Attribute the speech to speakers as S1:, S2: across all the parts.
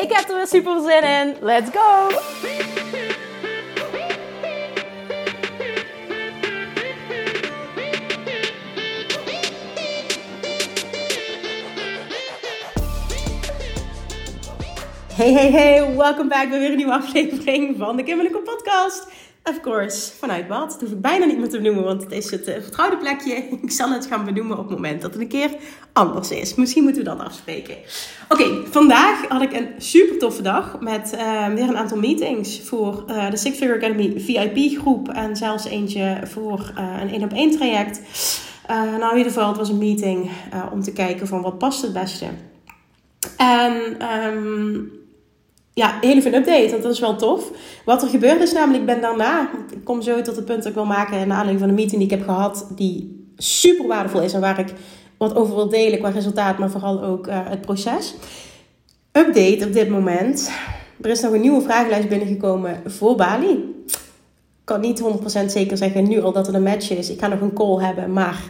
S1: Ik heb er weer super zin in. Let's go! Hey, hey, hey, welkom bij weer een nieuwe aflevering van de Kimberlijke Podcast. Of course, vanuit wat? Dat hoef ik bijna niet meer te benoemen, want het is het uh, vertrouwde plekje. Ik zal het gaan benoemen op het moment dat het een keer anders is. Misschien moeten we dat afspreken. Oké, vandaag had ik een super toffe dag met uh, weer een aantal meetings voor uh, de Six Figure Academy VIP groep en zelfs eentje voor een 1 op 1 traject. nou, in ieder geval, het was een meeting om te kijken van wat past het beste. En um, ja, even een update, want dat is wel tof. Wat er gebeurd is namelijk, ik ben daarna, ik kom zo tot het punt dat ik wil maken naar aanleiding van de meeting die ik heb gehad, die super waardevol is en waar ik wat over wil delen qua resultaat, maar vooral ook uh, het proces. Update op dit moment. Er is nog een nieuwe vragenlijst binnengekomen voor Bali. Ik kan niet 100% zeker zeggen nu al dat het een match is. Ik ga nog een call hebben, maar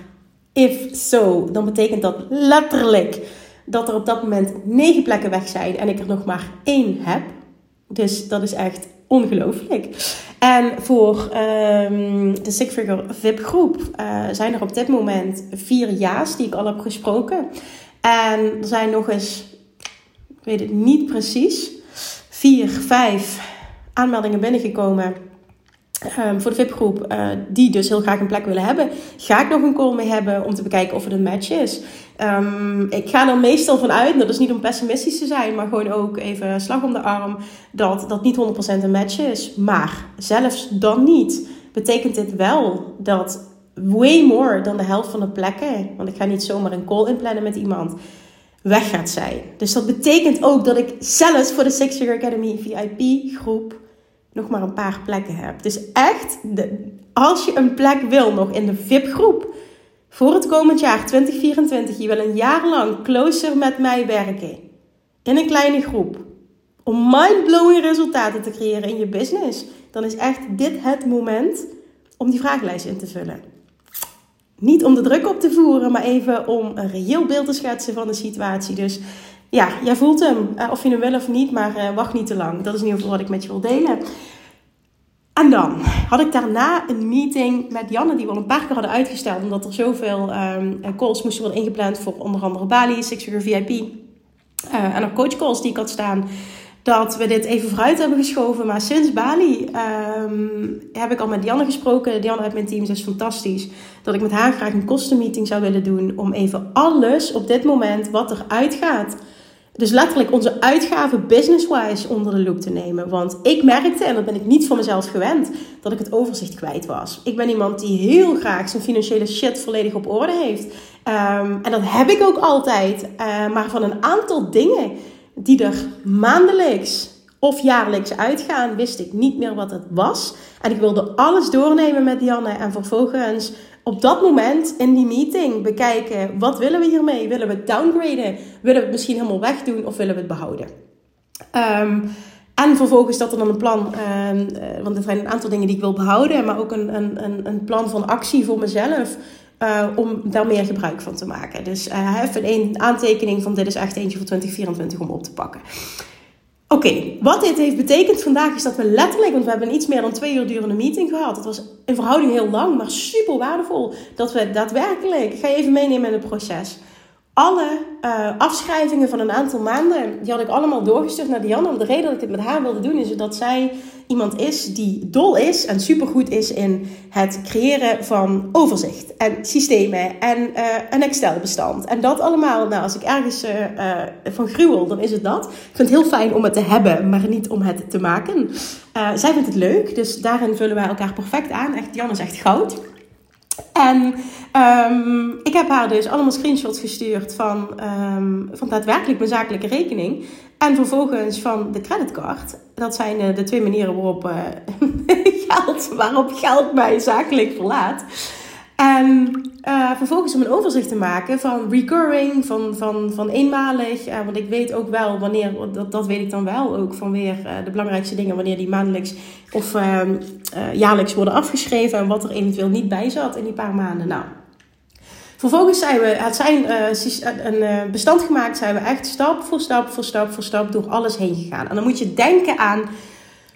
S1: if so, dan betekent dat letterlijk dat er op dat moment negen plekken weg zijn en ik er nog maar één heb. Dus dat is echt ongelooflijk. En voor um, de Six Figure VIP groep uh, zijn er op dit moment vier ja's die ik al heb gesproken. En er zijn nog eens, ik weet het niet precies, vier, vijf aanmeldingen binnengekomen Um, voor de VIP-groep, uh, die dus heel graag een plek willen hebben, ga ik nog een call mee hebben om te bekijken of het een match is. Um, ik ga er meestal van uit, dat is niet om pessimistisch te zijn, maar gewoon ook even slag om de arm, dat dat niet 100% een match is. Maar zelfs dan niet, betekent dit wel dat way more dan de helft van de plekken, want ik ga niet zomaar een call inplannen met iemand, weg gaat zijn. Dus dat betekent ook dat ik zelfs voor de Six Figure Academy VIP-groep nog maar een paar plekken hebt. Dus echt, de, als je een plek wil nog in de VIP-groep voor het komend jaar 2024, je wil een jaar lang closer met mij werken in een kleine groep om mind-blowing resultaten te creëren in je business, dan is echt dit het moment om die vragenlijst in te vullen. Niet om de druk op te voeren, maar even om een reëel beeld te schetsen van de situatie. Dus ja, jij voelt hem. Uh, of je hem wil of niet, maar uh, wacht niet te lang. Dat is in ieder geval wat ik met je wil delen. En dan had ik daarna een meeting met Janne, die we al een paar keer hadden uitgesteld, omdat er zoveel um, calls moesten worden ingepland voor onder andere Bali, Six Figure VIP en ook coach calls die ik had staan. Dat we dit even vooruit hebben geschoven. Maar sinds Bali um, heb ik al met Janne gesproken. Janne uit mijn team is fantastisch. Dat ik met haar graag een kostenmeeting zou willen doen. Om even alles op dit moment wat er uitgaat dus letterlijk onze uitgaven business-wise onder de loep te nemen. Want ik merkte, en dat ben ik niet van mezelf gewend, dat ik het overzicht kwijt was. Ik ben iemand die heel graag zijn financiële shit volledig op orde heeft. Um, en dat heb ik ook altijd. Uh, maar van een aantal dingen die er maandelijks of jaarlijks uitgaan, wist ik niet meer wat het was. En ik wilde alles doornemen met Janne en vervolgens op dat moment in die meeting bekijken: wat willen we hiermee? Willen we het downgraden? Willen we het misschien helemaal wegdoen of willen we het behouden? Um, en vervolgens dat er dan een plan, um, want er zijn een aantal dingen die ik wil behouden, maar ook een, een, een plan van actie voor mezelf. Uh, om daar meer gebruik van te maken. Dus uh, even een aantekening van dit is echt eentje voor 2024 om op te pakken. Oké, wat dit heeft betekend vandaag is dat we letterlijk, want we hebben iets meer dan twee uur durende meeting gehad. Het was in verhouding heel lang, maar super waardevol. Dat we daadwerkelijk, ik ga je even meenemen in het proces alle uh, afschrijvingen van een aantal maanden, die had ik allemaal doorgestuurd naar Diana. De reden dat ik het met haar wilde doen, is dat zij iemand is die dol is en supergoed is in het creëren van overzicht en systemen en uh, een Excel-bestand. En dat allemaal, nou, als ik ergens uh, van gruwel, dan is het dat. Ik vind het heel fijn om het te hebben, maar niet om het te maken. zij vindt het leuk, dus daarin vullen wij elkaar perfect aan. Echt, Jan is echt goud. En um, ik heb haar dus allemaal screenshots gestuurd van, um, van daadwerkelijk mijn zakelijke rekening. En vervolgens van de creditcard. Dat zijn uh, de twee manieren waarop, uh, geld, waarop geld mij zakelijk verlaat. En uh, vervolgens om een overzicht te maken van recurring, van, van, van eenmalig. Uh, want ik weet ook wel wanneer, dat, dat weet ik dan wel ook van weer uh, de belangrijkste dingen, wanneer die maandelijks of ehm, jaarlijks worden afgeschreven en wat er eventueel niet bij zat in die paar maanden. Nou, vervolgens zijn we, het zijn een bestand gemaakt, zijn we echt stap voor stap voor stap voor stap door alles heen gegaan. En dan moet je denken aan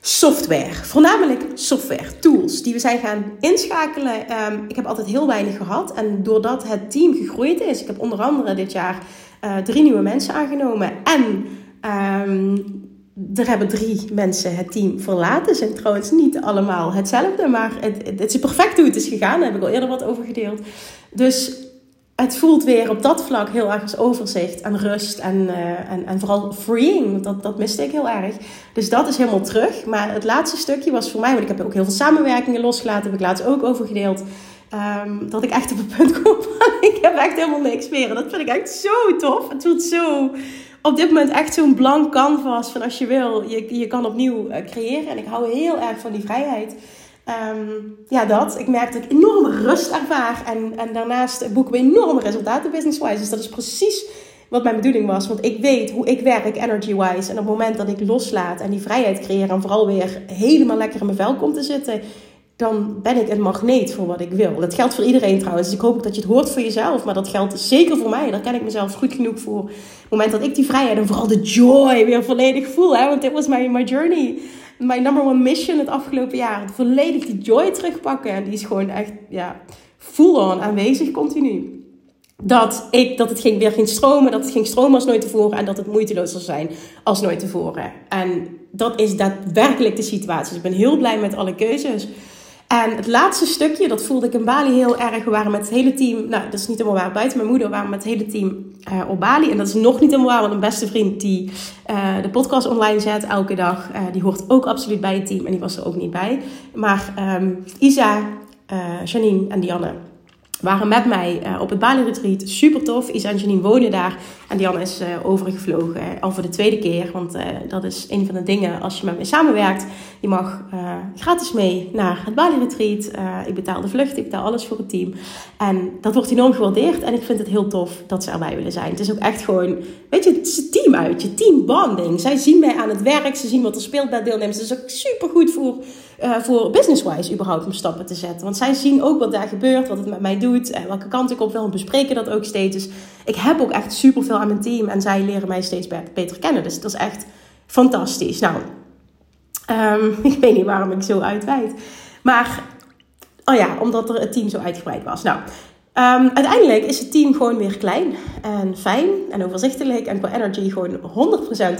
S1: software. Voornamelijk software, tools die we zijn gaan inschakelen. Ehm, ik heb altijd heel weinig gehad. En doordat het team gegroeid is, ik heb onder andere dit jaar uh, drie nieuwe mensen aangenomen. En um, er hebben drie mensen het team verlaten. Zijn trouwens niet allemaal hetzelfde, maar het, het, het is perfect hoe het is gegaan. Daar heb ik al eerder wat over gedeeld. Dus het voelt weer op dat vlak heel erg als overzicht en rust en, uh, en, en vooral freeing. Dat, dat miste ik heel erg. Dus dat is helemaal terug. Maar het laatste stukje was voor mij, want ik heb ook heel veel samenwerkingen losgelaten. Heb ik laatst ook over gedeeld. Um, dat ik echt op het punt kom ik heb echt helemaal niks meer. En dat vind ik echt zo tof. Het voelt zo op dit moment echt zo'n blank canvas van als je wil, je, je kan opnieuw uh, creëren. En ik hou heel erg van die vrijheid. Um, ja, dat. Ik merk dat ik enorme rust ervaar. En, en daarnaast boeken we enorme resultaten business-wise. Dus dat is precies wat mijn bedoeling was. Want ik weet hoe ik werk energy-wise. En op het moment dat ik loslaat en die vrijheid creëer... en vooral weer helemaal lekker in mijn vel komt te zitten... dan ben ik een magneet voor wat ik wil. Dat geldt voor iedereen trouwens. Dus ik hoop dat je het hoort voor jezelf. Maar dat geldt zeker voor mij. Daar ken ik mezelf goed genoeg voor. Op het moment dat ik die vrijheid en vooral de joy weer volledig voel. Hè? Want dit was my, my journey mijn number one mission het afgelopen jaar. Volledig die joy terugpakken. En die is gewoon echt ja, full on aanwezig continu. Dat, ik, dat het ging, weer ging stromen, dat het ging stromen als nooit tevoren. En dat het moeiteloos zal zijn als nooit tevoren. En dat is daadwerkelijk de situatie. Dus ik ben heel blij met alle keuzes. En het laatste stukje, dat voelde ik in Bali heel erg. We waren met het hele team, nou dat is niet helemaal waar, buiten mijn moeder waren we met het hele team uh, op Bali. En dat is nog niet helemaal waar, want een beste vriend die uh, de podcast online zet elke dag, uh, die hoort ook absoluut bij het team en die was er ook niet bij. Maar um, Isa, Janine en Dianne waren met mij uh, op het Bali Retreat. Super tof. Isa en Janine wonen daar. En Diane is uh, overgevlogen. al voor de tweede keer. Want dat is een van de dingen als je met mij samenwerkt. Je mag gratis mee naar het Bali Retreat. ik betaal de vlucht. Ik betaal alles voor het team. En dat wordt enorm gewaardeerd. En ik vind het heel tof dat ze erbij willen zijn. Het is ook echt gewoon... Weet je, het is een team uit. Je team bonding. Zij zien mij aan het werk. Ze zien wat er speelt bij deelnemers. Het is ook super goed voor uh, voor business-wise überhaupt om stappen te zetten. Want zij zien ook wat daar gebeurt, wat het met mij doet, en welke kant ik op wil. En bespreken dat ook steeds. Dus ik heb ook echt superveel aan mijn team en zij leren mij steeds beter kennen. Dus dat is echt fantastisch. Nou, um, ik weet niet waarom ik zo uitweid. Maar, oh ja, omdat er het team zo uitgebreid was. Nou, Um, uiteindelijk is het team gewoon weer klein en fijn en overzichtelijk en qua energy gewoon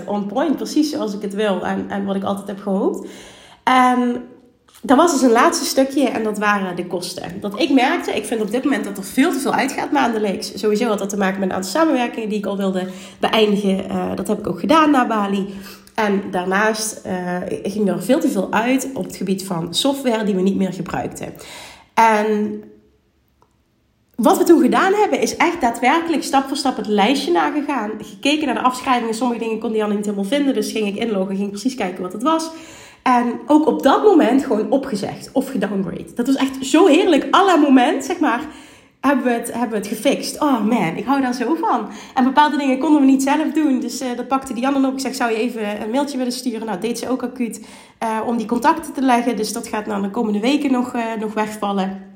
S1: 100% on point, precies zoals ik het wil en, en wat ik altijd heb gehoopt. En dat was dus een laatste stukje en dat waren de kosten. Dat ik merkte, ik vind op dit moment dat er veel te veel uitgaat maandelijks. Sowieso had dat te maken met een aantal samenwerkingen die ik al wilde beëindigen. Uh, dat heb ik ook gedaan na Bali. En daarnaast uh, ging er veel te veel uit op het gebied van software die we niet meer gebruikten. En wat we toen gedaan hebben, is echt daadwerkelijk stap voor stap het lijstje nagegaan. Gekeken naar de afschrijvingen. Sommige dingen kon Diane niet helemaal vinden. Dus ging ik inloggen, ging precies kijken wat het was. En ook op dat moment gewoon opgezegd of gedowngrade. Dat was echt zo heerlijk. Alle moment, zeg maar, hebben we, het, hebben we het gefixt. Oh man, ik hou daar zo van. En bepaalde dingen konden we niet zelf doen. Dus uh, dat pakte Diane dan op. Ik zeg, zou je even een mailtje willen sturen? Nou, deed ze ook acuut uh, om die contacten te leggen. Dus dat gaat nou de komende weken nog, uh, nog wegvallen.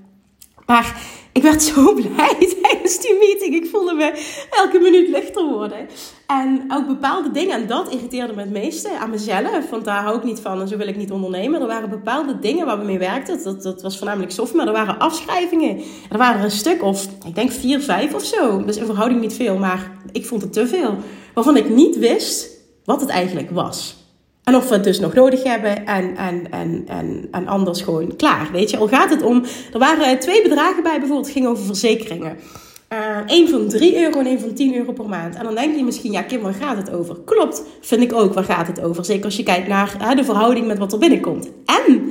S1: Maar ik werd zo blij tijdens die meeting. Ik voelde me elke minuut lichter worden. En ook bepaalde dingen, en dat irriteerde me het meeste aan mezelf. Want daar hou ik niet van en zo wil ik niet ondernemen. Er waren bepaalde dingen waar we mee werkten. Dat, dat was voornamelijk software, maar er waren afschrijvingen. Er waren een stuk of, ik denk vier, vijf of zo. Dus in verhouding niet veel, maar ik vond het te veel. Waarvan ik niet wist wat het eigenlijk was. En of we het dus nog nodig hebben en, en, en, en, en anders gewoon klaar. Weet je, al gaat het om. Er waren twee bedragen bij, bijvoorbeeld, het ging over verzekeringen. Eén uh, van 3 euro en één van 10 euro per maand. En dan denk je misschien, ja, Kim, waar gaat het over? Klopt, vind ik ook, waar gaat het over? Zeker als je kijkt naar de verhouding met wat er binnenkomt. En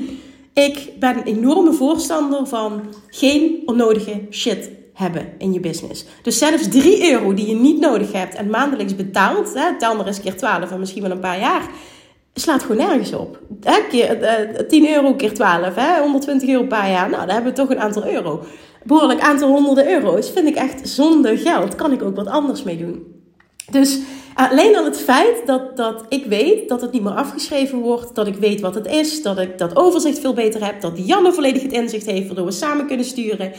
S1: Ik ben een enorme voorstander van geen onnodige shit hebben in je business. Dus zelfs 3 euro die je niet nodig hebt en maandelijks betaalt, hè, tel maar eens keer 12 en misschien wel een paar jaar, slaat gewoon nergens op. Keer, uh, 10 euro keer 12, hè, 120 euro per jaar, nou dan hebben we toch een aantal euro. Behoorlijk aantal honderden euro's vind ik echt zonder geld. Kan ik ook wat anders mee doen. Dus alleen al het feit dat, dat ik weet dat het niet meer afgeschreven wordt, dat ik weet wat het is, dat ik dat overzicht veel beter heb, dat Janne volledig het inzicht heeft, waardoor we samen kunnen sturen,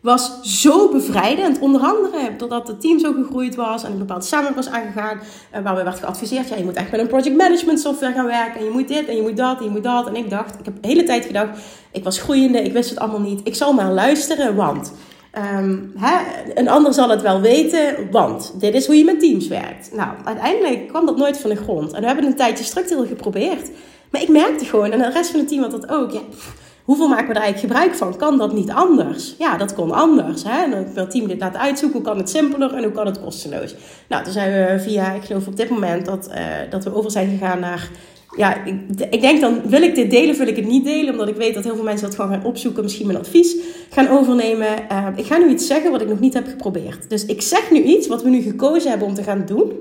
S1: was zo bevrijdend. Onder andere doordat het team zo gegroeid was en een bepaalde samenwerking was aangegaan, eh, waar we werd geadviseerd, ja, je moet echt met een project management software gaan werken en je moet dit en je moet dat en je moet dat. En ik dacht, ik heb de hele tijd gedacht, ik was groeiende, ik wist het allemaal niet, ik zal maar luisteren, want... Um, hè, een ander zal het wel weten, want dit is hoe je met teams werkt. Nou, uiteindelijk kwam dat nooit van de grond. En we hebben een tijdje structureel geprobeerd. Maar ik merkte gewoon, en de rest van het team had dat ook. Ja, hoeveel maken we er eigenlijk gebruik van? Kan dat niet anders? Ja, dat kon anders. Hè? En dan wil team dit laten uitzoeken. Hoe kan het simpeler en hoe kan het kosteloos? Nou, toen zijn we via, ik geloof op dit moment, dat, uh, dat we over zijn gegaan naar ja, ik, ik, denk dan, wil ik dit delen, wil ik het niet delen. Omdat ik weet dat heel veel mensen dat gewoon gaan opzoeken. Misschien mijn advies gaan overnemen. Uh, ik ga nu iets zeggen wat ik nog niet heb geprobeerd. Dus ik zeg nu iets wat we nu gekozen hebben om te gaan doen.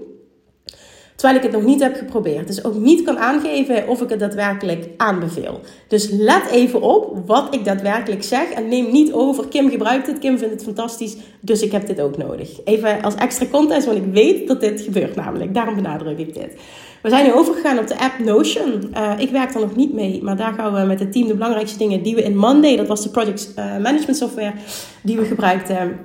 S1: Terwijl ik het nog niet heb geprobeerd. Dus ook niet kan aangeven of ik het daadwerkelijk aanbeveel. Dus let even op wat ik daadwerkelijk zeg. En neem niet over. Kim gebruikt het. Kim vindt het fantastisch. Dus ik heb dit ook nodig. Even als extra context. Want ik weet dat dit gebeurt namelijk. Daarom benadruk ik dit. We zijn nu overgegaan op de app Notion. Uh, ik werk er nog niet mee, maar daar gaan we met het team de belangrijkste dingen die we in Monday, dat was de project uh, management software die we gebruikten,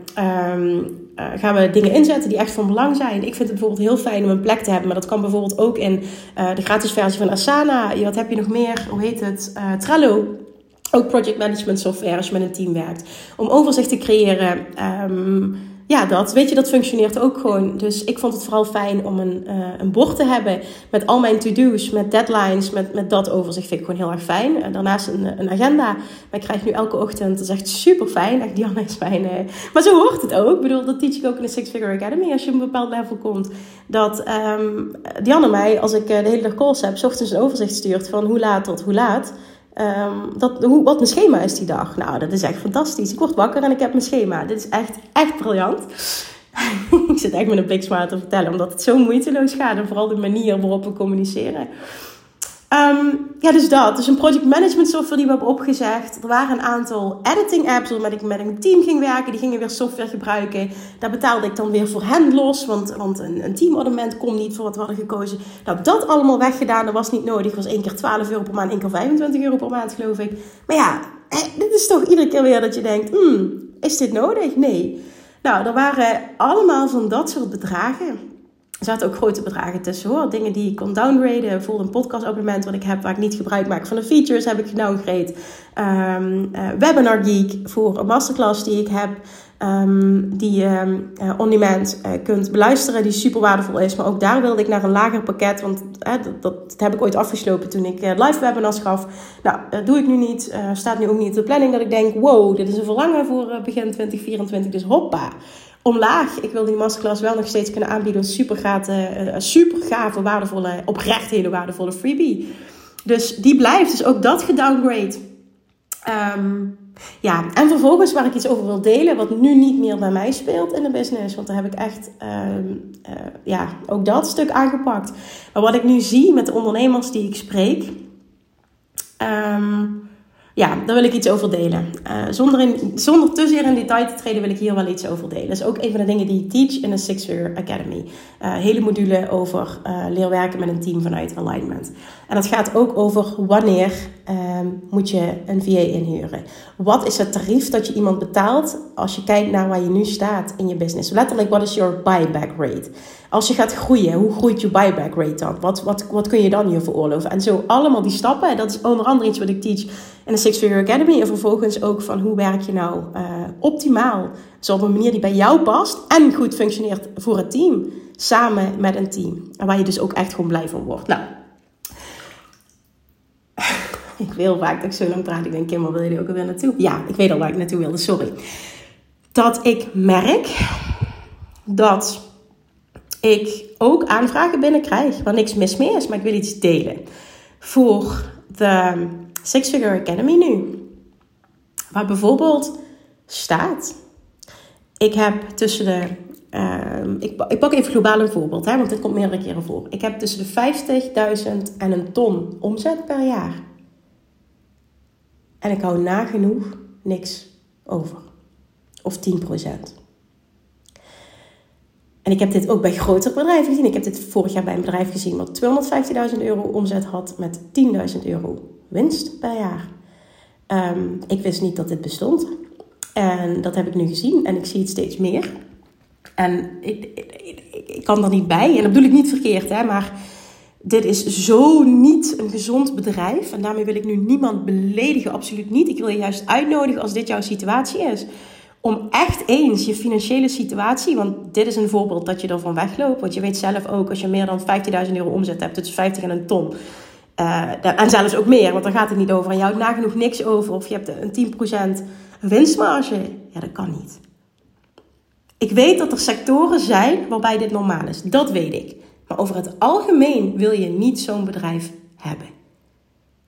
S1: um, uh, gaan we dingen inzetten die echt van belang zijn. Ik vind het bijvoorbeeld heel fijn om een plek te hebben, maar dat kan bijvoorbeeld ook in de gratis versie van Asana. Wat heb je nog meer? Hoe heet het? Trello. Ook project management software als je met een team werkt. Om overzicht te creëren. Um, ja, dat, weet je, dat functioneert ook gewoon. Dus ik vond het vooral fijn om een, uh, een bord te hebben met al mijn to-do's, met deadlines, met, met dat overzicht. Vind ik gewoon heel erg fijn. En daarnaast een, een agenda. Maar ik krijg nu elke ochtend, dat is echt super fijn. Echt, Diana is fijn. Uh, maar zo hoort het ook. Ik bedoel, dat teach ik ook in de Six Figure Academy. Als je op een bepaald level komt. Dat um, mij, als ik uh, de hele dag calls heb, ochtends een overzicht stuurt van hoe laat tot hoe laat. Um, dat, hoe, wat mijn schema is die dag. Nou, dat is echt fantastisch. Ik word wakker en ik heb mijn schema. Dit is echt, echt briljant. ik zit echt met een bliksmaat te vertellen, omdat het zo moeiteloos gaat. En vooral de manier waarop we communiceren. Um, ja, dus dat. Dus een project management software die we hebben opgezegd. Er waren een aantal editing apps waarmee ik met een team ging werken. Die gingen weer software gebruiken. Daar betaalde ik dan weer voor hen los. Want, want een, een teamabonnement kon niet voor wat we hadden gekozen. Nou, dat allemaal weggedaan. Dat was niet nodig. Dat was één keer 12 euro per maand. één keer 25 euro per maand, geloof ik. Maar ja, dit is toch iedere keer weer dat je denkt... Hmm, is dit nodig? Nee. Nou, er waren allemaal van dat soort bedragen. Er zaten ook grote bedragen tussen hoor. Dingen die ik kon downgraden. Bijvoorbeeld een podcast abonnement wat ik heb waar ik niet gebruik maak van de features heb ik gedowngrade. Um, Webinar Geek voor een masterclass die ik heb. Um, die je um, uh, on demand uh, kunt beluisteren, die super waardevol is. Maar ook daar wilde ik naar een lager pakket, want dat, dat, heb ik ooit afgeslopen toen ik live webinars gaf. Nou, dat doe ik nu niet. staat nu ook niet op de planning dat ik denk, wow, dit is een verlangen voor begin 2024. Dus hoppa, omlaag. Ik wil die masterclass wel nog steeds kunnen aanbieden. Een super, gave, super gave, waardevolle, oprecht hele waardevolle freebie. Dus die blijft. Dus ook dat gedowngrade. Um, ja, en vervolgens waar ik iets over wil delen, wat nu niet meer bij mij speelt in de business. Want daar heb ik echt um, uh, ja, ook dat stuk aangepakt. Maar wat ik nu zie met de ondernemers die ik spreek. Um, ja, daar wil ik iets over delen. Uh, zonder, in, zonder te zeer in detail te treden wil ik hier wel iets over delen. Dat is ook een van de dingen die ik teach in de Six Figure Academy. Uh, hele module over uh, leer werken met een team vanuit alignment. En dat gaat ook over wanneer um, moet je een VA inhuren. Wat is het tarief dat je iemand betaalt als je kijkt naar waar je nu staat in je business? Letterlijk, what is your buyback rate? Als je gaat groeien, hoe groeit je buyback rate dan? Wat, wat, wat kun je dan je veroorloven? En zo allemaal die stappen, dat is onder andere iets wat ik teach in de Six Figure Academy. En vervolgens ook van hoe werk je nou uh, optimaal, zo op een manier die bij jou past en goed functioneert voor het team. Samen met een team. En waar je dus ook echt gewoon blij van wordt. Nou, ik wil vaak dat ik zo lang praat. Ik denk, Kim, waar wil je ook alweer naartoe? Ja, ik weet al waar ik naartoe wilde, sorry. Dat ik merk dat ik ook aanvragen binnenkrijg waar niks mis mee is, maar ik wil iets delen. Voor de Six Figure Academy nu. Waar bijvoorbeeld staat: Ik heb tussen de. Uh, ik, ik, pak even globaal een voorbeeld, hè, want dit komt meerdere keren voor. Ik heb tussen de 50.000 en een ton omzet per jaar. En ik hou nagenoeg niks over. Of 10%. En ik heb dit ook bij grotere bedrijven gezien. Ik heb dit vorig jaar bij een bedrijf gezien wat 215.000 euro omzet had met 10.000 euro winst per jaar. Ehm, ik wist niet dat dit bestond. En dat heb ik nu gezien en ik zie het steeds meer. En ik, ik, ik, kan er niet bij. En dat bedoel ik niet verkeerd, hè, maar dit is zo niet een gezond bedrijf. En daarmee wil ik nu niemand beledigen, absoluut niet. Ik wil je juist uitnodigen als dit jouw situatie is om echt eens je financiële situatie, want dit is een voorbeeld dat je ervan wegloopt. Want je weet zelf ook, als je meer dan 15.000 euro omzet hebt, tussen 50 en een ton. Uh, en zelfs ook meer, want daar gaat het niet over. En je nagenoeg niks over. Of je hebt een 10% winstmarge. Ja, dat kan niet. Ik weet dat er sectoren zijn waarbij dit normaal is. Dat weet ik. Maar over het algemeen wil je niet zo'n bedrijf hebben.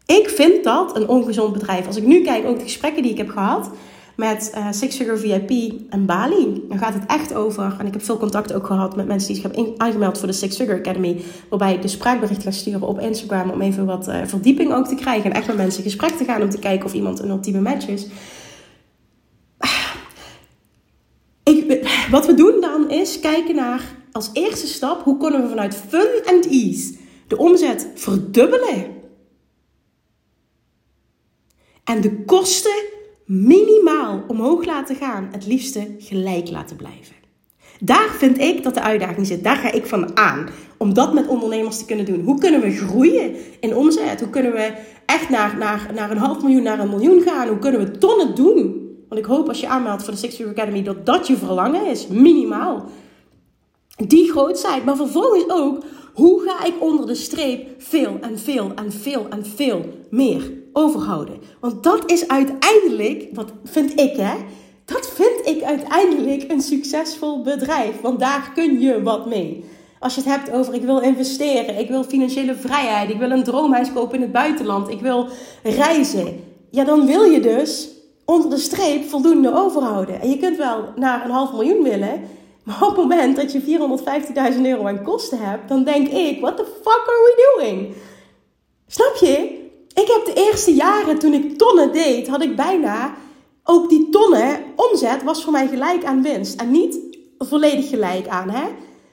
S1: Ik vind dat een ongezond bedrijf. Als ik nu kijk, ook de gesprekken die ik heb gehad met uh, Six Figure VIP en Bali. Dan gaat het echt over, en ik heb veel contact ook gehad met mensen die zich hebben aangemeld voor de Six Figure Academy, waarbij ik de spraakbericht ga sturen op Instagram om even wat uh, verdieping ook te krijgen en echt met mensen in gesprek te gaan om te kijken of iemand een ultieme match is. Ik, wat we doen dan is kijken naar als eerste stap hoe kunnen we vanuit fun and ease de omzet verdubbelen. En de kosten minimaal omhoog laten gaan, het liefste gelijk laten blijven. Daar vind ik dat de uitdaging zit. Daar ga ik van aan. Om dat met ondernemers te kunnen doen. Hoe kunnen we groeien in omzet? Hoe kunnen we echt naar, naar, naar een half miljoen, naar een miljoen gaan? Hoe kunnen we tonnen doen? Want ik hoop als je aanmeldt voor de Six Figure Academy dat dat je verlangen is. Minimaal. Die grootheid. Maar vervolgens ook, hoe ga ik onder de streep veel en veel en veel en veel meer overhouden. Want dat is uiteindelijk, wat vind ik hè, dat vind ik uiteindelijk een succesvol bedrijf. Want daar kun je wat mee. Als je het hebt over ik wil investeren, ik wil financiële vrijheid, ik wil een droomhuis kopen in het buitenland, ik wil reizen. Ja, dan wil je dus onder de streep voldoende overhouden. En je kunt wel naar een half miljoen willen, maar op het moment dat je 450.000 euro aan kosten hebt, dan denk ik, what the fuck are we doing? Snap je? Ik heb de eerste jaren toen ik tonnen deed, had ik bijna ook die tonnen omzet was voor mij gelijk aan winst. En niet volledig gelijk aan, hè.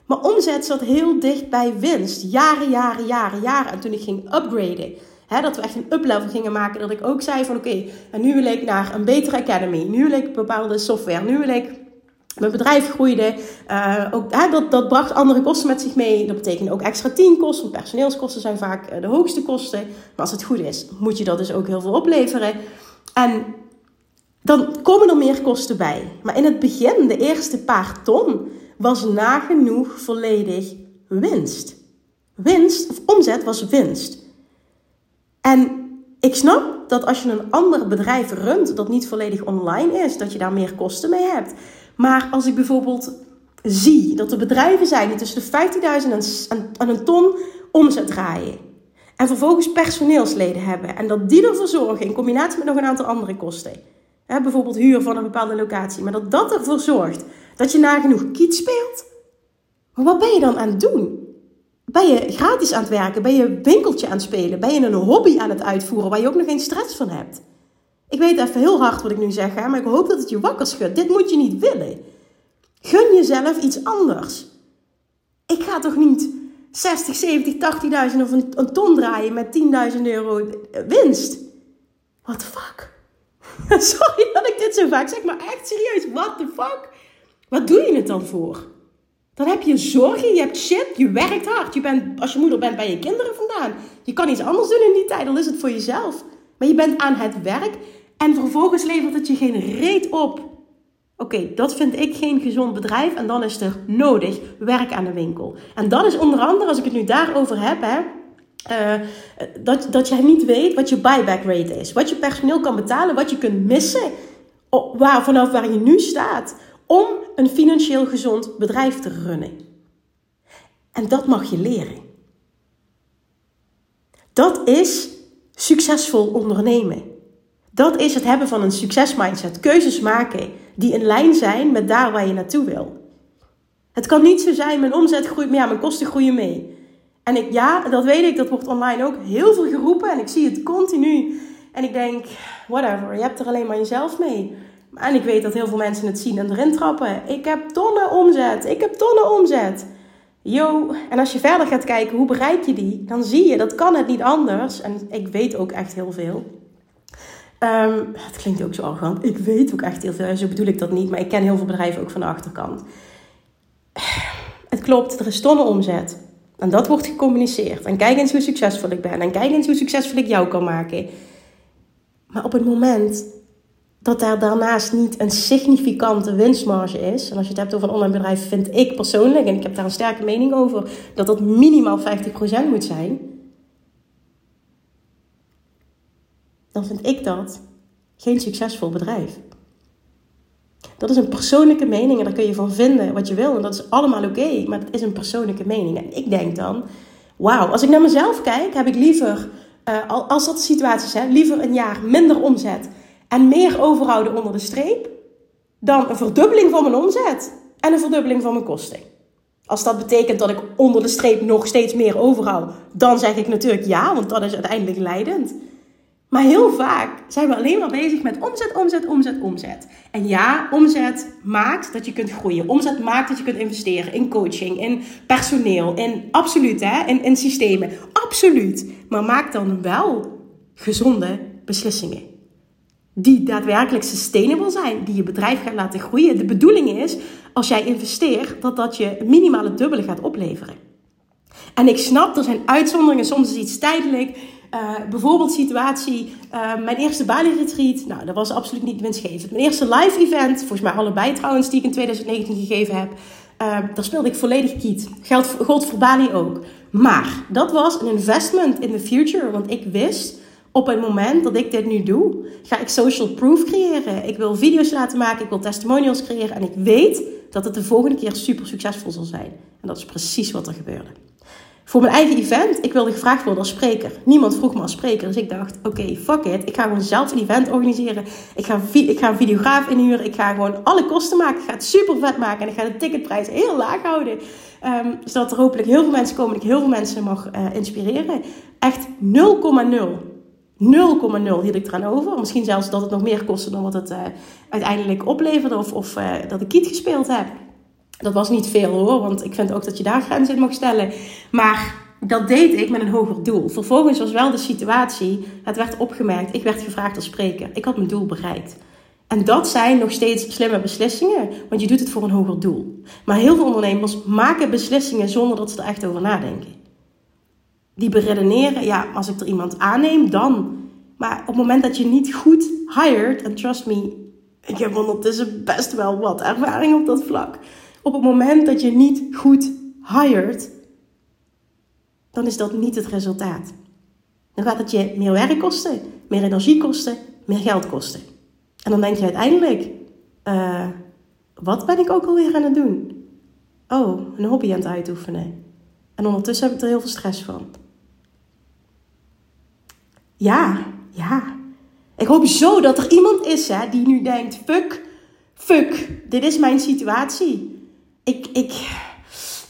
S1: Maar omzet zat heel dicht bij winst. Jaren, jaren, jaren, jaren. En toen ik ging upgraden, hè, dat we echt een uplevel gingen maken, dat ik ook zei van oké, en nu wil ik naar een betere academy. Nu wil ik bepaalde software. Nu wil ik mijn bedrijf groeide. Uh, ook, hè, dat, dat bracht andere kosten met zich mee. Dat betekent ook extra teamkosten. Personeelskosten zijn vaak eh, de hoogste kosten. Maar als het goed is, moet je dat dus ook heel veel opleveren. En dan komen er meer kosten bij. Maar in het begin, de eerste paar ton, was nagenoeg volledig winst. Winst, of omzet was winst. En ik snap dat als je een ander bedrijf runt dat niet volledig online is, dat je daar meer kosten mee hebt. Maar als ik bijvoorbeeld zie dat er bedrijven zijn die tussen de 50.000 en een ton omzet draaien. En vervolgens personeelsleden hebben. En dat die ervoor zorgen in combinatie met nog een aantal andere kosten. Hè, bijvoorbeeld huur van een bepaalde locatie. Maar dat dat ervoor zorgt dat je nagenoeg kiet speelt. Maar wat ben je dan aan het doen? Ben je gratis aan het werken? Ben je een winkeltje aan het spelen? Ben je een hobby aan het uitvoeren waar je ook nog geen stress van hebt? Ik weet even heel hard wat ik nu zeg, maar ik hoop dat het je wakker schudt. Dit moet je niet willen. Gun jezelf iets anders. Ik ga toch niet 60, 70, 80.000 of een, een, ton draaien met 10.000 euro winst? What the fuck? Sorry dat ik dit zo vaak zeg, maar echt serieus, what the fuck? Wat doe je het dan voor? Dan heb je zorgen, je hebt shit, je werkt hard. Je bent, als je moeder bent, bij je kinderen vandaan. Je kan iets anders doen in die tijd, dan is het voor jezelf. Maar je bent aan het werk en vervolgens levert het je geen reet op. Oké, dat vind ik geen gezond bedrijf. En dan is er nodig werk aan de winkel. En dat is onder andere, als ik het nu daarover heb, hè, uh, dat, dat jij niet weet wat je buyback rate is. Wat je personeel kan betalen, wat je kunt missen. Waar, vanaf waar je nu staat. Om een financieel gezond bedrijf te runnen. En dat mag je leren. Dat is succesvol ondernemen. Dat is het hebben van een succesmindset. Keuzes maken die in lijn zijn met daar waar je naartoe wil. Het kan niet zo zijn, mijn omzet groeit, maar ja, mijn kosten groeien mee. En ik, ja, dat weet ik, dat wordt online ook heel veel geroepen en ik zie het continu. En ik denk, whatever, je hebt er alleen maar jezelf mee. En ik weet dat heel veel mensen het zien en erin trappen. Ik heb tonnen omzet, ik heb tonnen omzet. Yo, en als je verder gaat kijken, hoe bereik je die? Dan zie je, dat kan het niet anders. En ik weet ook echt heel veel. Um, het klinkt ook zo arrogant. Ik weet ook echt heel veel. Zo bedoel ik dat niet. Maar ik ken heel veel bedrijven ook van de achterkant. Het klopt, er is tonnen omzet. En dat wordt gecommuniceerd. En kijk eens hoe succesvol ik ben. En kijk eens hoe succesvol ik jou kan maken. Maar op het moment dat daar daarnaast niet een significante winstmarge is. En als je het hebt over een online bedrijf, vind ik persoonlijk, en ik heb daar een sterke mening over, dat dat minimaal 50% moet zijn. Dan vind ik dat geen succesvol bedrijf. Dat is een persoonlijke mening en daar kun je van vinden wat je wil. En dat is allemaal oké, maar het is een persoonlijke mening. En ik denk dan, wauw, als ik naar mezelf kijk, heb ik liever, uh, als dat de situatie is, hè, liever een jaar minder omzet en meer overhouden onder de streep, dan een verdubbeling van mijn omzet en een verdubbeling van mijn kosten. Als dat betekent dat ik onder de streep nog steeds meer overhoud, dan zeg ik natuurlijk ja, want dat is uiteindelijk leidend. Maar heel vaak zijn we alleen maar bezig met omzet, omzet, omzet, omzet. En ja, omzet maakt dat je kunt groeien. Omzet maakt dat je kunt investeren in coaching, in personeel, in absoluut, hè, in, in systemen. Absoluut. Maar maak dan wel gezonde beslissingen. Die daadwerkelijk sustainable zijn, die je bedrijf gaat laten groeien. De bedoeling is, als jij investeert, dat dat je minimale dubbele gaat opleveren. En ik snap, er zijn uitzonderingen, soms is iets tijdelijk. Uh, bijvoorbeeld situatie, uh, mijn eerste Bali retreat, nou dat was absoluut niet winstgevend. Mijn eerste live event, volgens mij allebei trouwens, die ik in 2019 gegeven heb, uh, daar speelde ik volledig kiet. Geld, gold voor Bali ook. Maar dat was een investment in the future, want ik wist op het moment dat ik dit nu doe, ga ik social proof creëren. Ik wil video's laten maken, ik wil testimonials creëren en ik weet dat het de volgende keer super succesvol zal zijn. En dat is precies wat er gebeurde voor mijn eigen event, ik wilde gevraagd worden als spreker. Niemand vroeg me als spreker. Dus ik dacht, oké, fuck it. Ik ga gewoon zelf een event organiseren. Ik ga, ik ga een videograaf inhuren. Ik ga gewoon alle kosten maken. Ik ga het super vet maken. En ik ga de ticketprijs heel laag houden. Um, zodat er hopelijk heel veel mensen komen. En ik heel veel mensen mag uh, inspireren. Echt 0,0. 0,0 hield ik eraan over. Misschien zelfs dat het nog meer kostte dan wat het uh, uiteindelijk opleverde. Of, of uh, dat ik kiet gespeeld heb. Dat was niet veel hoor, want ik vind ook dat je daar grenzen in mag stellen. Maar dat deed ik met een hoger doel. Vervolgens was wel de situatie, het werd opgemerkt, ik werd gevraagd als spreker. Ik had mijn doel bereikt. En dat zijn nog steeds slimme beslissingen, want je doet het voor een hoger doel. Maar heel veel ondernemers maken beslissingen zonder dat ze er echt over nadenken. Die beredeneren, ja, als ik er iemand aanneem, dan. Maar op het moment dat je niet goed hired, en trust me, ik heb ondertussen best wel wat ervaring op dat vlak op het moment dat je niet goed hired, dan is dat niet het resultaat. Dan gaat het je meer werk kosten, meer energie kosten, meer geld kosten. En dan denk je uiteindelijk, uh, wat ben ik ook alweer aan het doen? Oh, een hobby aan het uitoefenen. En ondertussen heb ik er heel veel stress van. Ja, ja. Ik hoop zo dat er iemand is hè, die nu denkt: fuck, fuck, dit is mijn situatie ik, ik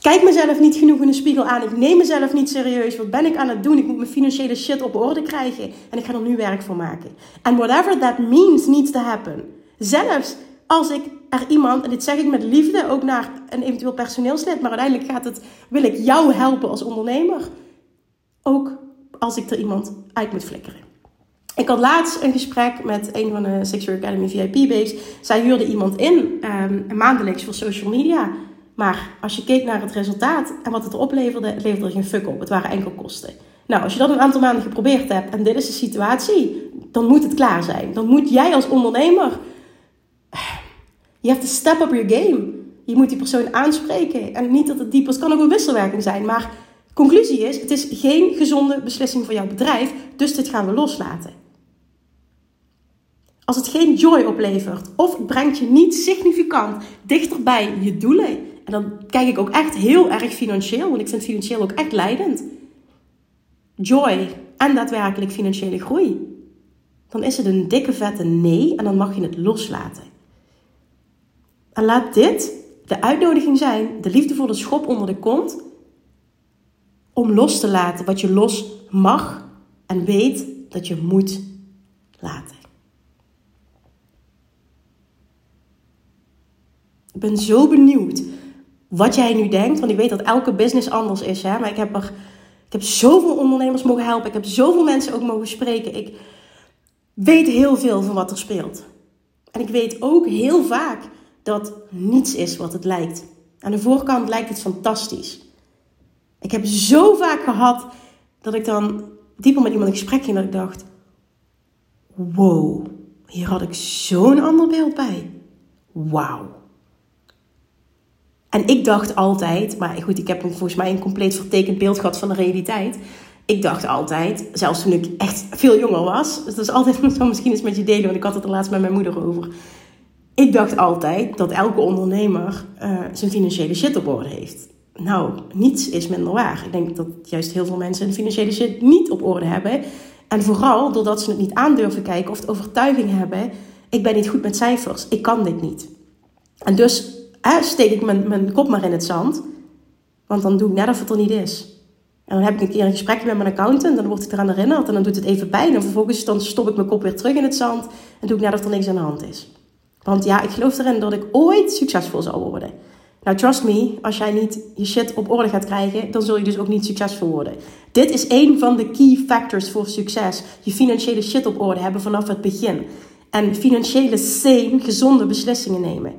S1: kijk mezelf niet genoeg in de spiegel aan. Ik neem mezelf niet serieus. Wat ben ik aan het doen? Ik moet mijn financiële shit op orde krijgen. En ik ga er nu werk voor maken. And whatever that means needs to happen. Zelfs als ik er iemand, en dit zeg ik met liefde ook naar een eventueel personeelslid, maar uiteindelijk gaat het, wil ik jou helpen als ondernemer. Ook als ik er iemand uit moet flikkeren. Ik had laatst een gesprek met een van de Sexual Academy VIP-babes. Zij huurde iemand in, um, maandelijks voor social media. Maar als je keek naar het resultaat en wat het opleverde, het leverde er geen fuck op. Het waren enkel kosten. Nou, als je dat een aantal maanden geprobeerd hebt en dit is de situatie, dan moet het klaar zijn. Dan moet jij als ondernemer, je hebt to step up your game. Je moet die persoon aanspreken. En niet dat het diep is, kan ook een wisselwerking zijn. Maar conclusie is, het is geen gezonde beslissing voor jouw bedrijf. Dus dit gaan we loslaten. Als het geen joy oplevert of brengt je niet significant dichter bij je doelen. En dan kijk ik ook echt heel erg financieel, want ik vind financieel ook echt leidend. Joy en daadwerkelijk financiële groei, dan is het een dikke vette nee en dan mag je het loslaten. En laat dit de uitnodiging zijn, de liefdevolle schop onder de kont, om los te laten wat je los mag en weet dat je moet laten. Ik ben zo benieuwd wat jij nu denkt, want ik weet dat elke business anders is, hè? maar ik heb, er, ik heb zoveel ondernemers mogen helpen, ik heb zoveel mensen ook mogen spreken. Ik weet heel veel van wat er speelt. En ik weet ook heel vaak dat niets is wat het lijkt. Aan de voorkant lijkt het fantastisch. Ik heb zo vaak gehad dat ik dan dieper met iemand in gesprek ging dat ik dacht: wow, hier had ik zo'n ander beeld bij. Wauw. En ik dacht altijd, maar goed, ik heb volgens mij een compleet vertekend beeld gehad van de realiteit. Ik dacht altijd, zelfs toen ik echt veel jonger was, dus dat is altijd zo misschien eens met je delen, want ik had het er laatst met mijn moeder over. Ik dacht altijd dat elke ondernemer uh, zijn financiële shit op orde heeft. Nou, niets is minder waar. Ik denk dat juist heel veel mensen hun financiële shit niet op orde hebben. En vooral doordat ze het niet aandurven kijken of de overtuiging hebben: ik ben niet goed met cijfers, ik kan dit niet. En dus steek ik mijn, mijn kop maar in het zand, want dan doe ik net of het er niet is. En dan heb ik een keer een gesprek met mijn accountant, dan word ik eraan herinnerd en dan doet het even pijn. En vervolgens dan stop ik mijn kop weer terug in het zand en doe ik net of er niks aan de hand is. Want ja, ik geloof erin dat ik ooit succesvol zal worden. Nou, trust me, als jij niet je shit op orde gaat krijgen, dan zul je dus ook niet succesvol worden. Dit is een van de key factors voor succes. Je financiële shit op orde hebben vanaf het begin. En financiële sane, gezonde beslissingen nemen.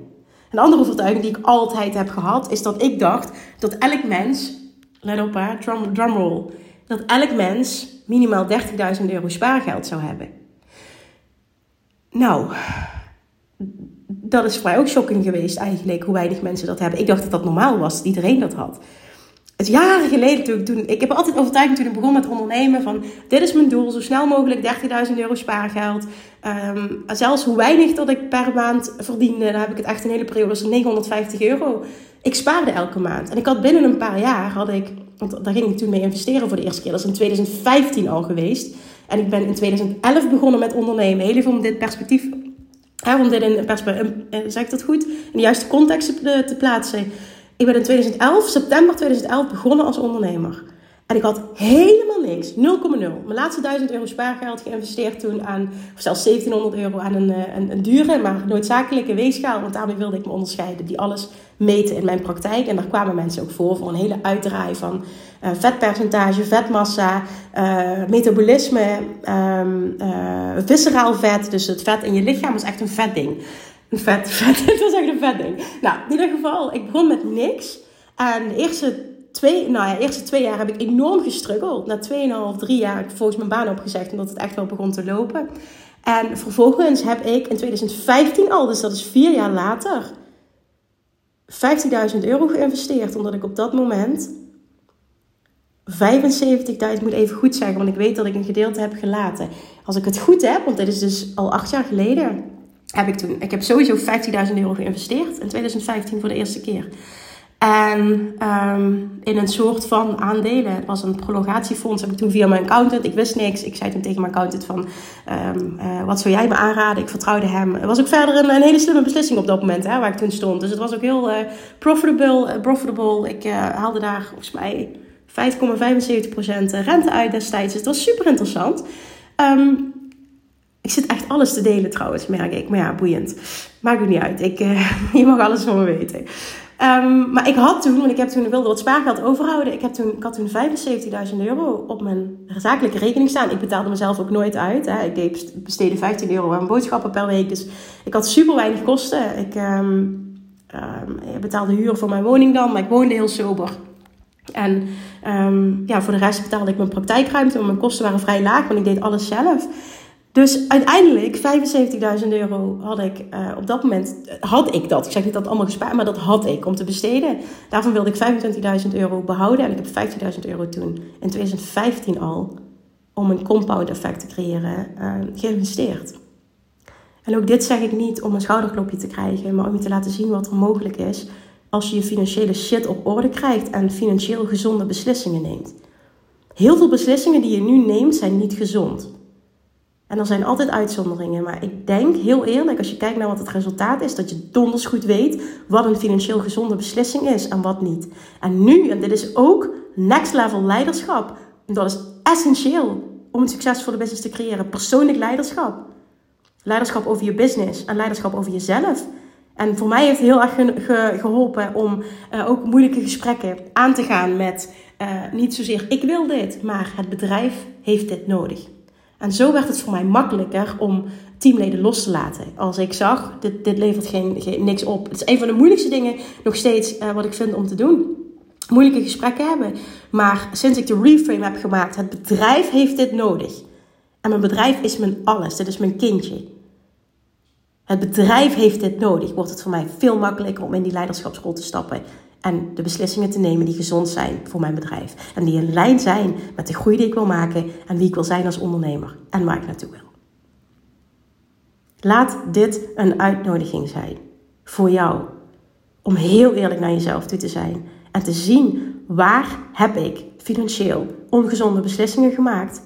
S1: Een andere overtuiging die ik altijd heb gehad, is dat ik dacht dat elk mens, let op hè, drum, drumroll, dat elk mens minimaal 30.000 euro spaargeld zou hebben. Nou, dat is voor mij ook shocking geweest eigenlijk, hoe weinig mensen dat hebben. Ik dacht dat dat normaal was, dat iedereen dat had. Jaren geleden toen, toen ik heb altijd overtuigd toen ik begon met ondernemen van dit is mijn doel, zo snel mogelijk 30.000 euro spaargeld. Um, zelfs hoe weinig dat ik per maand verdiende, dan heb ik het echt een hele periode, dus 950 euro. Ik spaarde elke maand. En ik had binnen een paar jaar, had ik, want daar ging ik toen mee investeren voor de eerste keer. Dat is in 2015 al geweest. En ik ben in 2011 begonnen met ondernemen. Heel even om dit perspectief om dit in, zeg ik dat goed, in de juiste context te, te plaatsen. Ik ben in 2011, september 2011, begonnen als ondernemer. En ik had helemaal niks, 0,0. Mijn laatste 1000 euro spaargeld geïnvesteerd toen aan, of zelfs 1700 euro aan een, eh, een, een dure, maar noodzakelijke weegschaal. Want daarmee wilde ik me onderscheiden, die alles meten in mijn praktijk. En daar kwamen mensen ook voor, voor een hele uitdraai van uh, vetpercentage, vetmassa, uh, metabolisme, um, visceraal vet. Dus het vet in je lichaam is echt een vetding. Vet, vet, dat is echt een vetding. Nou, in ieder geval, ik begon met niks. En de eerste twee, nou ja, eerste twee jaar heb ik enorm gestruggeld. Na 2,5, drie jaar heb ik volgens mijn baan opgezegd omdat het echt wel begon te lopen. En vervolgens heb ik in 2015 al, dus dat is vier jaar later, 15.000 euro geïnvesteerd. Omdat ik op dat moment 75.000, moet even goed zeggen, want ik weet dat ik een gedeelte heb gelaten. Als ik het goed heb, want dit is dus al acht jaar geleden, heb ik toen, ik heb sowieso 15.000 euro geïnvesteerd in 2015 voor de eerste keer. En um, in een soort van aandelen. Het was een prolongatiefonds. Heb ik toen via mijn accountant. Ik wist niks. Ik zei toen tegen mijn accountant van... Um, uh, wat zou jij me aanraden? Ik vertrouwde hem. Het was ook verder een, een hele slimme beslissing op dat moment. Hè, waar ik toen stond. Dus het was ook heel uh, profitable, uh, profitable. Ik haalde daar volgens mij 5,75% rente uit destijds. Dus het was super interessant. Um, ik zit echt alles te delen trouwens, merk ik. Maar ja, boeiend. Maakt het niet uit. Ik, je mag alles van me weten. Um, maar ik had toen, want ik heb toen wilde wat spaargeld overhouden. Ik, heb toen, ik had toen 75.000 euro op mijn zakelijke rekening staan. Ik betaalde mezelf ook nooit uit. Hè. Ik deed, besteedde 15 euro aan boodschappen per week. Dus ik had super weinig kosten. Ik um, um, betaalde huur voor mijn woning dan, maar ik woonde heel sober. En ja, voor de rest betaalde ik mijn praktijkruimte, mijn kosten waren vrij laag, want ik deed alles zelf. Dus uiteindelijk 75.000 euro had ik uh, op dat moment, had ik dat. Ik zeg niet dat allemaal gespaard, maar dat had ik om te besteden. Daarvan wilde ik 25.000 euro behouden en ik heb 15.000 euro toen in 2015 al, om een compound effect te creëren, uh, geïnvesteerd. En ook dit zeg ik niet om een schouderklopje te krijgen, maar om je te laten zien wat er mogelijk is als je je financiële shit op orde krijgt en financieel gezonde beslissingen neemt. Heel veel beslissingen die je nu neemt zijn niet gezond. En er zijn altijd uitzonderingen. Maar ik denk heel eerlijk, als je kijkt naar wat het resultaat is, dat je donders goed weet wat een financieel gezonde beslissing is en wat niet. En nu, en dit is ook next level leiderschap, dat is essentieel om een succesvolle business te creëren. Persoonlijk leiderschap. Leiderschap over je business en leiderschap over jezelf. En voor mij heeft het heel erg geholpen om uh, ook moeilijke gesprekken aan te gaan met uh, niet zozeer ik wil dit, maar het bedrijf heeft dit nodig. En zo werd het voor mij makkelijker om teamleden los te laten. Als ik zag, dit, dit levert geen, niks op. Het is een van de moeilijkste dingen nog steeds uh, wat ik vind om te doen. Moeilijke gesprekken hebben. Maar sinds ik de reframe heb gemaakt, het bedrijf heeft dit nodig. En mijn bedrijf is mijn alles. Dit is mijn kindje. Het bedrijf heeft dit nodig. Wordt het voor mij veel makkelijker om in die leiderschapsrol te stappen. En de beslissingen te nemen die gezond zijn voor mijn bedrijf. En die in lijn zijn met de groei die ik wil maken en wie ik wil zijn als ondernemer en waar ik naartoe wil. Laat dit een uitnodiging zijn voor jou. Om heel eerlijk naar jezelf toe te zijn. En te zien waar heb ik financieel ongezonde beslissingen gemaakt.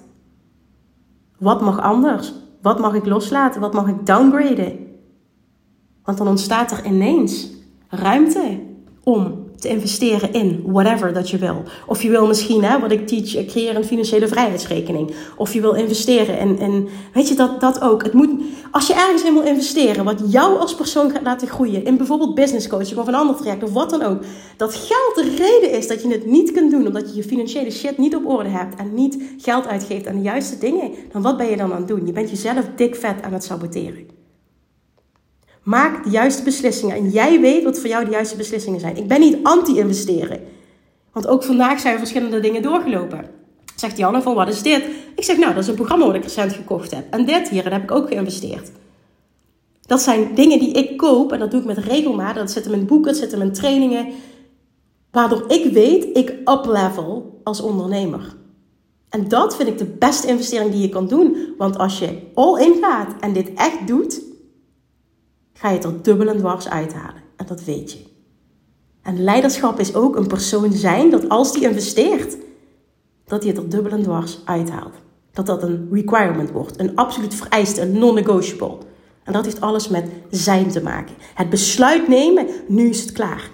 S1: Wat mag anders? Wat mag ik loslaten? Wat mag ik downgraden? Want dan ontstaat er ineens ruimte om te investeren in whatever dat je wil. Of je wil misschien, hè, wat ik teach, eh, creëer een financiële vrijheidsrekening. Of je wil investeren in, in weet je, dat, dat ook. Het moet, als je ergens in wil investeren, wat jou als persoon gaat laten groeien, in bijvoorbeeld business coaching of een ander traject of wat dan ook, dat geld de reden is dat je het niet kunt doen, omdat je je financiële shit niet op orde hebt en niet geld uitgeeft aan de juiste dingen, dan wat ben je dan aan het doen? Je bent jezelf dik vet aan het saboteren. Maak de juiste beslissingen. En jij weet wat voor jou de juiste beslissingen zijn. Ik ben niet anti-investeren. Want ook vandaag zijn verschillende dingen doorgelopen. Zegt Janne van wat is dit? Ik zeg nou dat is een programma wat ik recent gekocht heb. En dit hier, daar heb ik ook geïnvesteerd. Dat zijn dingen die ik koop en dat doe ik met regelmaat. Dat zit in mijn boeken, dat zit in mijn trainingen. Waardoor ik weet, ik uplevel als ondernemer. En dat vind ik de beste investering die je kan doen. Want als je all in gaat en dit echt doet, ga je het er dubbel en dwars uithalen. En dat weet je. En leiderschap is ook een persoon zijn dat als die investeert, dat hij het er dubbel en dwars uithaalt. Dat dat een requirement wordt, een absoluut vereiste, een non-negotiable. En dat heeft alles met zijn te maken. Het besluit nemen, nu is het klaar.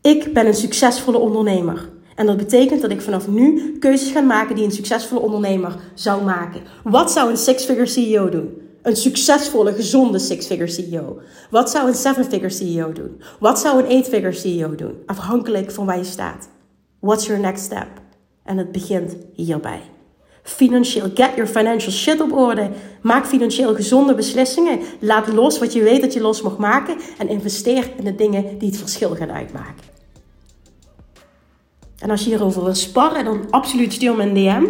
S1: Ik ben een succesvolle ondernemer. En dat betekent dat ik vanaf nu keuzes ga maken die een succesvolle ondernemer zou maken. Wat zou een six-figure CEO doen? Een succesvolle, gezonde six-figure CEO? Wat zou een seven-figure CEO doen? Wat zou een eight-figure CEO doen? Afhankelijk van waar je staat. What's your next step? En het begint hierbij. Financieel, get your financial shit op orde. Maak financieel gezonde beslissingen. Laat los wat je weet dat je los mag maken. En investeer in de dingen die het verschil gaan uitmaken. En als je hierover wil sparren, dan absoluut stuur me een DM.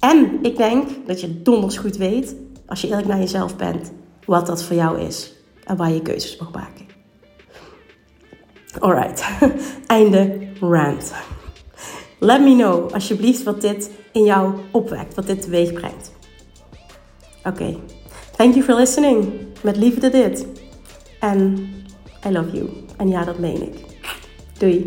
S1: En ik denk dat je donders goed weet als je eerlijk naar jezelf bent, wat dat voor jou is en waar je keuzes mag maken. Alright, einde rant. Let me know alsjeblieft wat dit in jou opwekt, wat dit teweeg brengt. Oké, thank you for listening. Met liefde dit. En I love you. En ja, dat meen ik. Doei.